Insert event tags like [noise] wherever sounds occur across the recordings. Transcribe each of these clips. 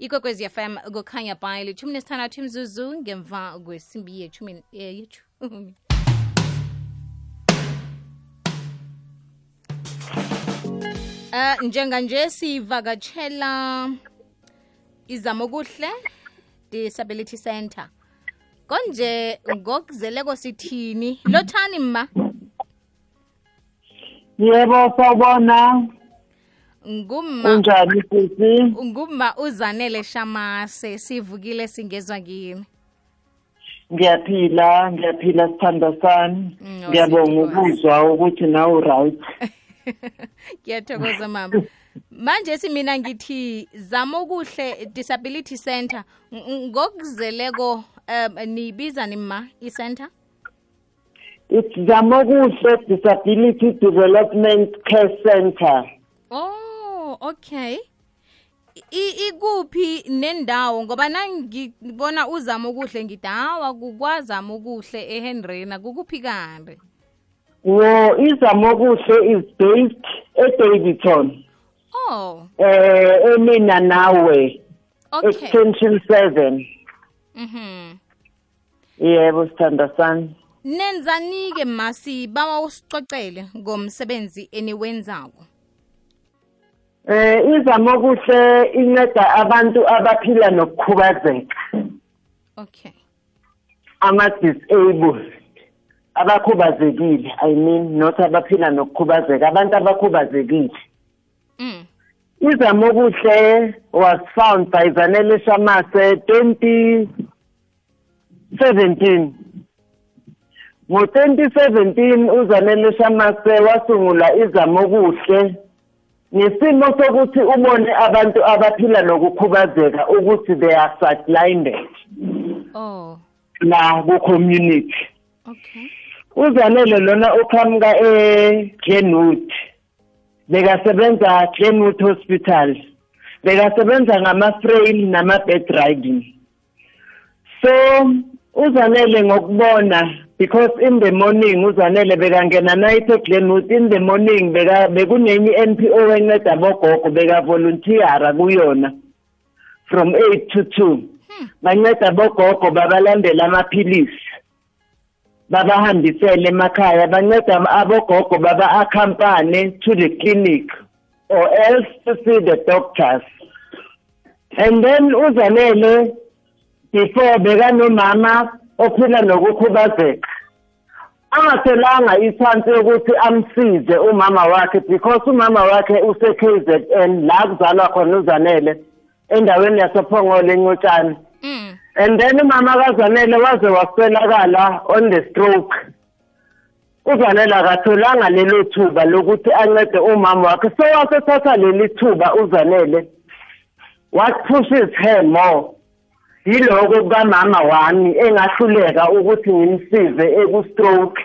ikwekwezi fm kukhanya bhayi lithumi nesithandathu imzuzu ngemva kwesimbi yethumi [laughs] eh, yethumi Uh, njenganje sivakatshela izamokuhle disability center. Konje ngokuzeleko sithini? Lothani mma. Yebo sawubona ngumma unjani sisi? Ngumma uzanele shamase sivukile singezwa kini? Ngiyaphila ngiyaphila sithanda sami. Mm, ngiyabonga ukuzwa ukuthi nawe right [laughs] ngiyathokoza mama. Manje simina ngithi zamokuhle disability center. Ng- ng- ngokuzeleko um niyibiza nima i-center? It's zamokuhle disability development care center. Oh, okay. Ikuphi nendawo ngoba nangibona uzama ukuhle ngithi hawa kukwazama ukuhle eHenrina kukuphi kanti? no izamokuhle is based edavidson Oh, eh emina nawe okay. extension 7 Mhm. yebo sithanda sami Nenzanike masi bawa usicocele ngomsebenzi eniwenzako. Eh izamokuhle inceda abantu abaphila nokukhubazeka Okay. ama-disabled abakhubazekile i mean not abaphila nokukhubazeka abantu abakhubazekile Mm. izamokuhle was found by zanele shamase 2017 ngo-2017 uzanele shamase wasungula izamokuhle ngesimo sokuthi ubone abantu abaphila nokukhubazeka ukuthi they are sidelined Oh, la ku-community. Okay. uzanele lona uqhamuka eGlenwood bekasebenza Glenwood Hospital. Bekasebenza ngama-frail nama-bed riding. So uzanele ngokubona because in the morning uzanele bekangena night eGlenwood in the morning bekunenye NPO enceda bogogo bekavolunteera kuyona. From 8 to 2 banceda bogogo babalandela amaphilisi. Babahambisele emakhaya banceda abogogo baba-accompane to the clinic or else to see the doctors. And then uzanele before bekanomama ophila nokukhubazeka. Angathelanga i-chance yokuthi amsize umama wakhe because umama wakhe use-KZN la kuzalwa khona uzanele endaweni yasephongole encotshane Mm. and then umama kazanele waze waswelakala on the stroke. Uzanele akatholanga lelo thuba lokuthi ancede umama wakhe so wasethatha leli thuba uzanele what pushes her more. Yiloko kukamama wami engahluleka ukuthi ngimsize eku-stroke.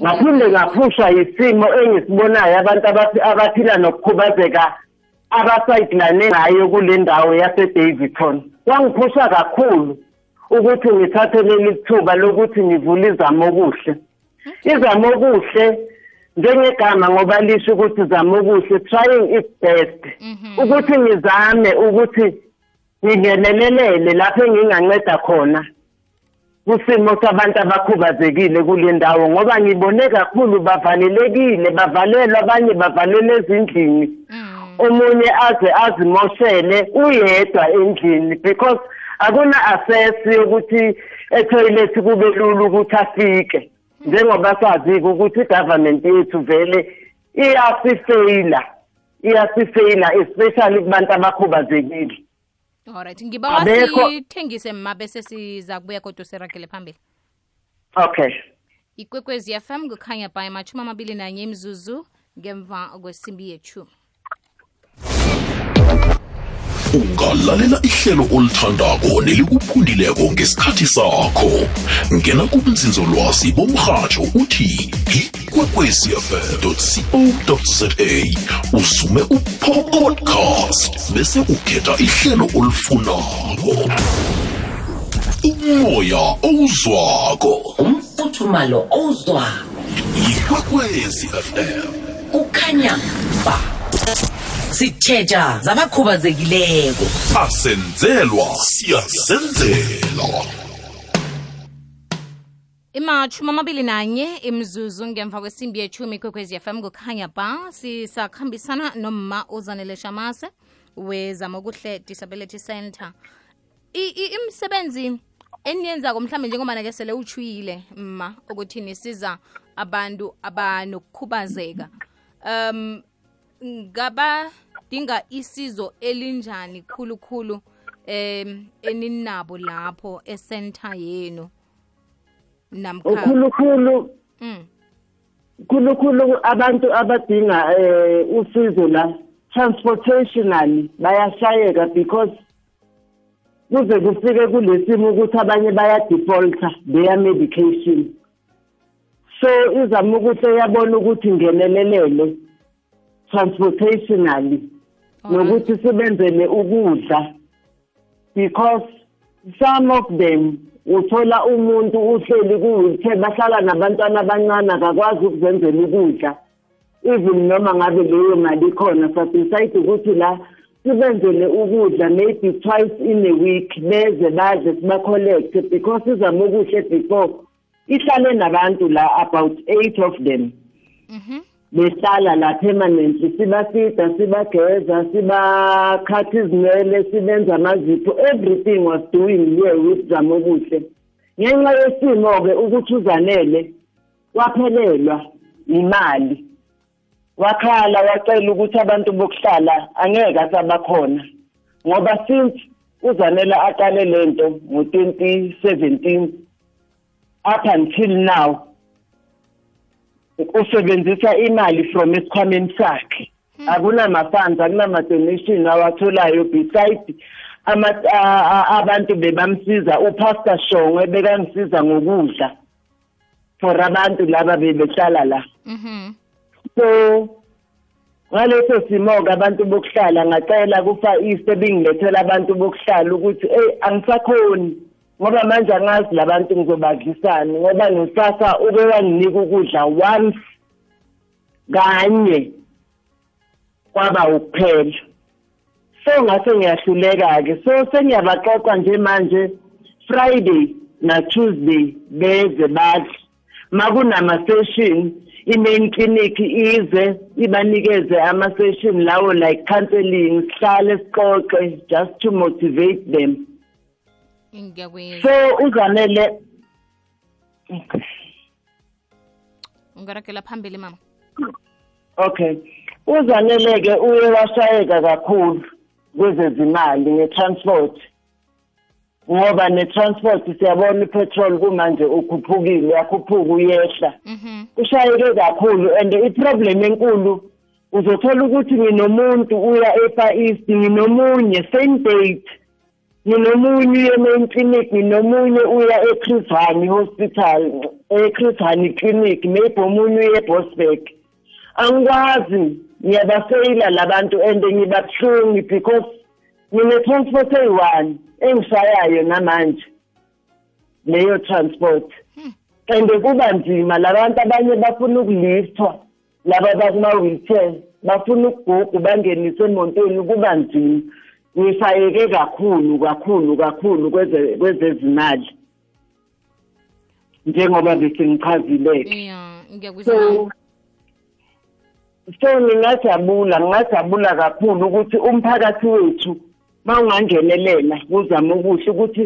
Ngaphinde ngaphushwa yisimo engisibonayo abantu abaphila nokukhubazeka abasayidlane ngayo kule ndawo yase-davidson kwangiphusha kakhulu ukuthi ngithathe leli thuba lokuthi ngivule izamokuhle izamokuhle njengegama ngoba lisho ukuthi zamokuhle trying its best. Mhm. ukuthi ngizame ukuthi ngingenelelele lapho enginganceda khona kusimo sabantu abakhubazekile kule ndawo ngoba ngibone kakhulu bavalelekile bavalelwa abanye bavalelwe ezindlini. Mm. omunye aze azimoshele uyedwa endlini because akuna access yokuthi etoilet kube lula ukuthi afike. Njengoba sazi-ke ukuthi i-government yethu vele iyasifeyila iyasifeyila especially kubantu abakhubazekile. Alright, ngiba wasithengise sithengise mma bese siza kubuya kodwa sirakele phambili. okay ikwekwezi fm kukhanya by machumi amabili nanye imzuzu ngemva kwesimbi yethu ungalalela ihlelo olithandako nelikuphundileko ngesikhathi sakho. Ngena kubunzinzolwazi bomrhatsho uthi ikwekwecfm co za usume upodcast bese ukhetha ihlelo olifunako. Umoya owuzwako. Umfuthumalo owuzwako. Ikwekwezi fm kukhanya ba. Sitjheja zabakhubazekileko. Asenzelwa siyazenzela imatshumi amabili nanye imzuzu ngemva kwesimbi yechumi kwekwezi fm kukhanya ba sisakhambisana nomma uzanele shamase wezamokuhle disability center. Imisebenzi eniyenzako mhlawumbe njengobana ke sele uchuyile mma ukuthi nisiza abantu abanokukhubazeka. Um ngabadinga isizo elinjani khulukhulu em eninabo lapho esenta yenu namkha ukhulukhulu mm. khulukhulu abantu abadinga eh usizo la transportationally bayashayeka because kuze kufike kulesimo ukuthi abanye bayadefaulta their medication. So izama ukuthi yabona ukuthi ngenelelele transportationally nokuthi sibenzele ukudla because some of them uthola umuntu uhleli ku-wheelchair bahlala nabantwana abancane akakwazi ukuzenzela ukudla even noma ngabe leyo mali ikhona sadecide ukuthi la sibenzele ukudla maybe twice in a week beze badle siba-collecte because izama ukuhle before. Ihlale nabantu la about eight of them. Mhm. Behlala la permanently sibasida sibageza sibakhatha izinwele sibenza amazipho everything was doing here with zamokuhle ngenxa yesimo-ke ukuthi uzanele waphelelwa imali. Wakhala wacela ukuthi abantu bokuhlala angeke asabakhona. Ngoba since uzanela aqale lento ngo-2017 up until now usebenzisa imali from esikhwameni sakhe. Akunama-funds akunama-donation awatholayo beside ama- a- a- abantu bebamsiza. Upastor shongwe bekangisiza ngokudla for abantu laba bebehlala la. Mhm. so ngaleso simo-ke abantu bokuhlala ngacela kufa east ebingilethela abantu bokuhlala ukuthi eyi angisakhoni. Ngoba manje angazi labantu ngizobadlisani ngoba nosasa uke wanginika ukudla once kanye kwaba ukuphela. So ngase ngiyahluleka-ke. So sengiyabaxoxa nje manje friday na-tuesday beze badle. Makunama-session i-main clinic ize ibanikeze ama-session lawo like counseling sihlale sixoxe just to motivate them. So uzanele ungaragela phambili mama. Okay. Uzanele-ke uye washayeka kakhulu kwezezimali nge-transport ngoba ne-transport siyabona i-petrol kumanje ukhuphukile uyakhuphuka uyehla. Mhm. ushayeke kakhulu and i-problem enkulu uzothola ukuthi nginomuntu uya e-far east nginomunye same date. Nginomunye uye main clinic nginomunye uya e-chris hani hospital e-chris hani clinic maybe omunye uye ebosberg. Angikwazi ngiyabaseyila labantu and ngibabuhlungu because ngine-transport eyi-one engishayayo namanje leyo transport. And kuba nzima labantu abanye bafuna ukulifthwa laba bakuma-wheelchair bafuna ukugugu bangenise emontweni kuba nzima. Ngifayeke kakhulu kakhulu kakhulu kweze- kwezezimali. Njengoba besengichazileke so so ngingajabula ngingajabula kakhulu ukuthi umphakathi wethu mawungangenelela kuzama ukuhle ukuthi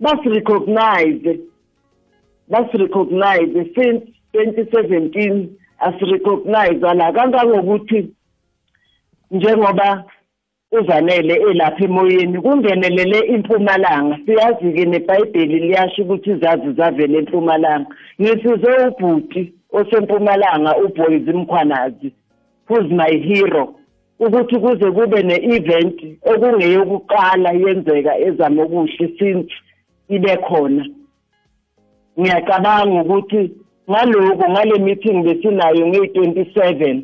basirecognize basirecognize since 2017 asirecognize la. Kangangokuthi njengoba uzanele elapha emoyeni kungenelele impumalanga. Siyazi-ke nebhayibheli liyasho ukuthi izazi zavele empumalanga ngisize ubhuti osempumalanga uboys mkhwanazi who's my hero. Ukuthi kuze kube ne-event okungeyokuqala yenzeka ezamokuhle since ibe khona. Ngiyacabanga ukuthi ngalokho ngale meeting besinayo ngeyi-27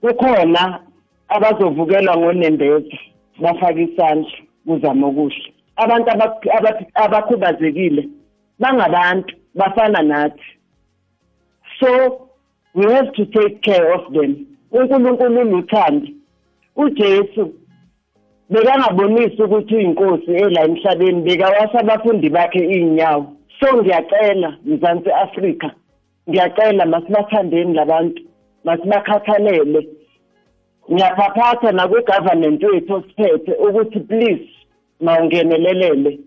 kukhona abazovukelwa ngonembeza bafake isandla kuzama okuhle. Abantu abak- abak- abakhubazekile bangabantu bafana nathi. So we have to take care of them. uNkulunkulu uluthando uJesu bekangabonisi ukuthi uyinkosi ela emhlabeni bekawasa abafundi bakhe iy'nyawo. So ngiyacela mzansi afrika ngiyacela masibathandeni labantu masibakhathalele. Ngiyaphaphatha nakwi-government wethu osiphethe ukuthi please mawungenelelele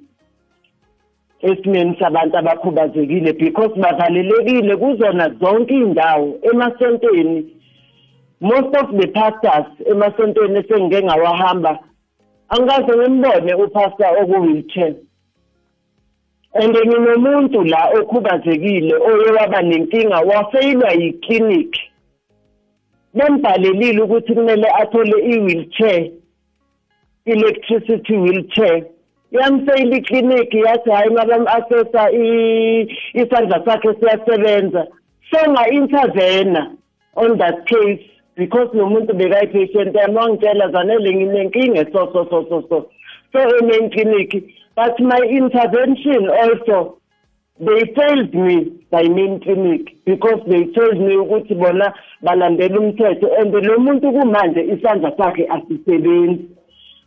esimeni sabantu abakhubazekile because bavalelekile kuzona zonke iy'ndawo emasontweni. Most of the pastors emasontweni esengike ngawahamba angikaze ngimbone upastor oku-wheelchair. And nginomuntu la okhubazekile oye waba nenkinga wafeyilwa yiklinikhi. Bembhalelile ukuthi kumele athole i-wheelchair electricity wheelchair. Yamseyila ikliniki yathi hhayi ngabam-asesa isandla sakhe siyasebenza. So nga-intervena on that case because nomuntu bekayipatient yami wangitshela zanele nginenkinga so so so so so. So enekliniki but my intervention also they failed me by main clinic because they told me ukuthi bona balandela umthetho and lo muntu kumanje isandla sakhe asisebenzi.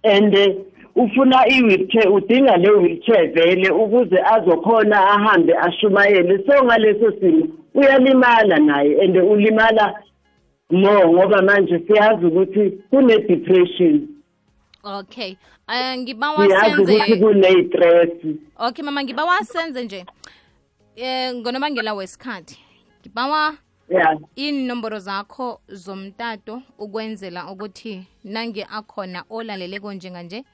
And eh, ufuna i-wheelchair udinga le wheelchair vele ukuze azokhona ahambe ashumayele. So ngaleso simo uyalimala naye and ulimala no ngoba manje siyazi ukuthi kune-depression. Okay. Um ngibawa siyazi ukuthi kune-stress. Okay mama ngibawa senze nje. Um ngonobangela wesikhathi. Ngibawa yeah. iinomboro zakho zomtato ukwenzela ukuthi nange akhona olaleleko njenganje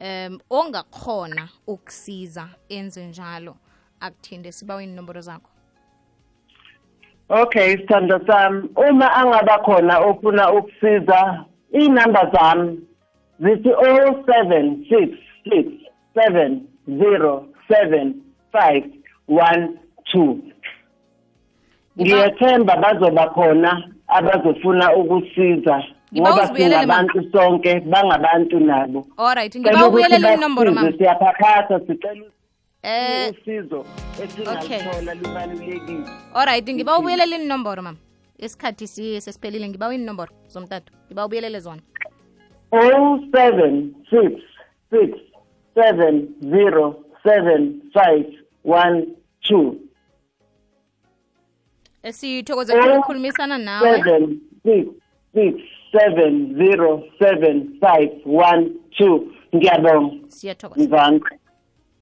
um ongakhona ukusiza enze njalo akuthinde sibawa iinomboro zakho. Okay sithando sami. Uma angaba khona ofuna ukusiza iinamba zami zithi o seven six six seven zero seven five one two. Ngiyathemba bazoba khona abazofuna ukusiza ngoba singabantu sonke bangabantu nabo. Allright ngiba siyaphakhatha sicela eh, usizo esingathola lubalulekile. Allright ngiba ubuyelela inomboro mama isikhathi sesiphelile ngiba inomboro zomtathu ngiba ubuyelele zona. 0766 7075 two. Sithokoze khulu ukukhulumisana nawe. seven six six seven zero seven five one two. Ngiyabonga. Siyathokoza. Mzansi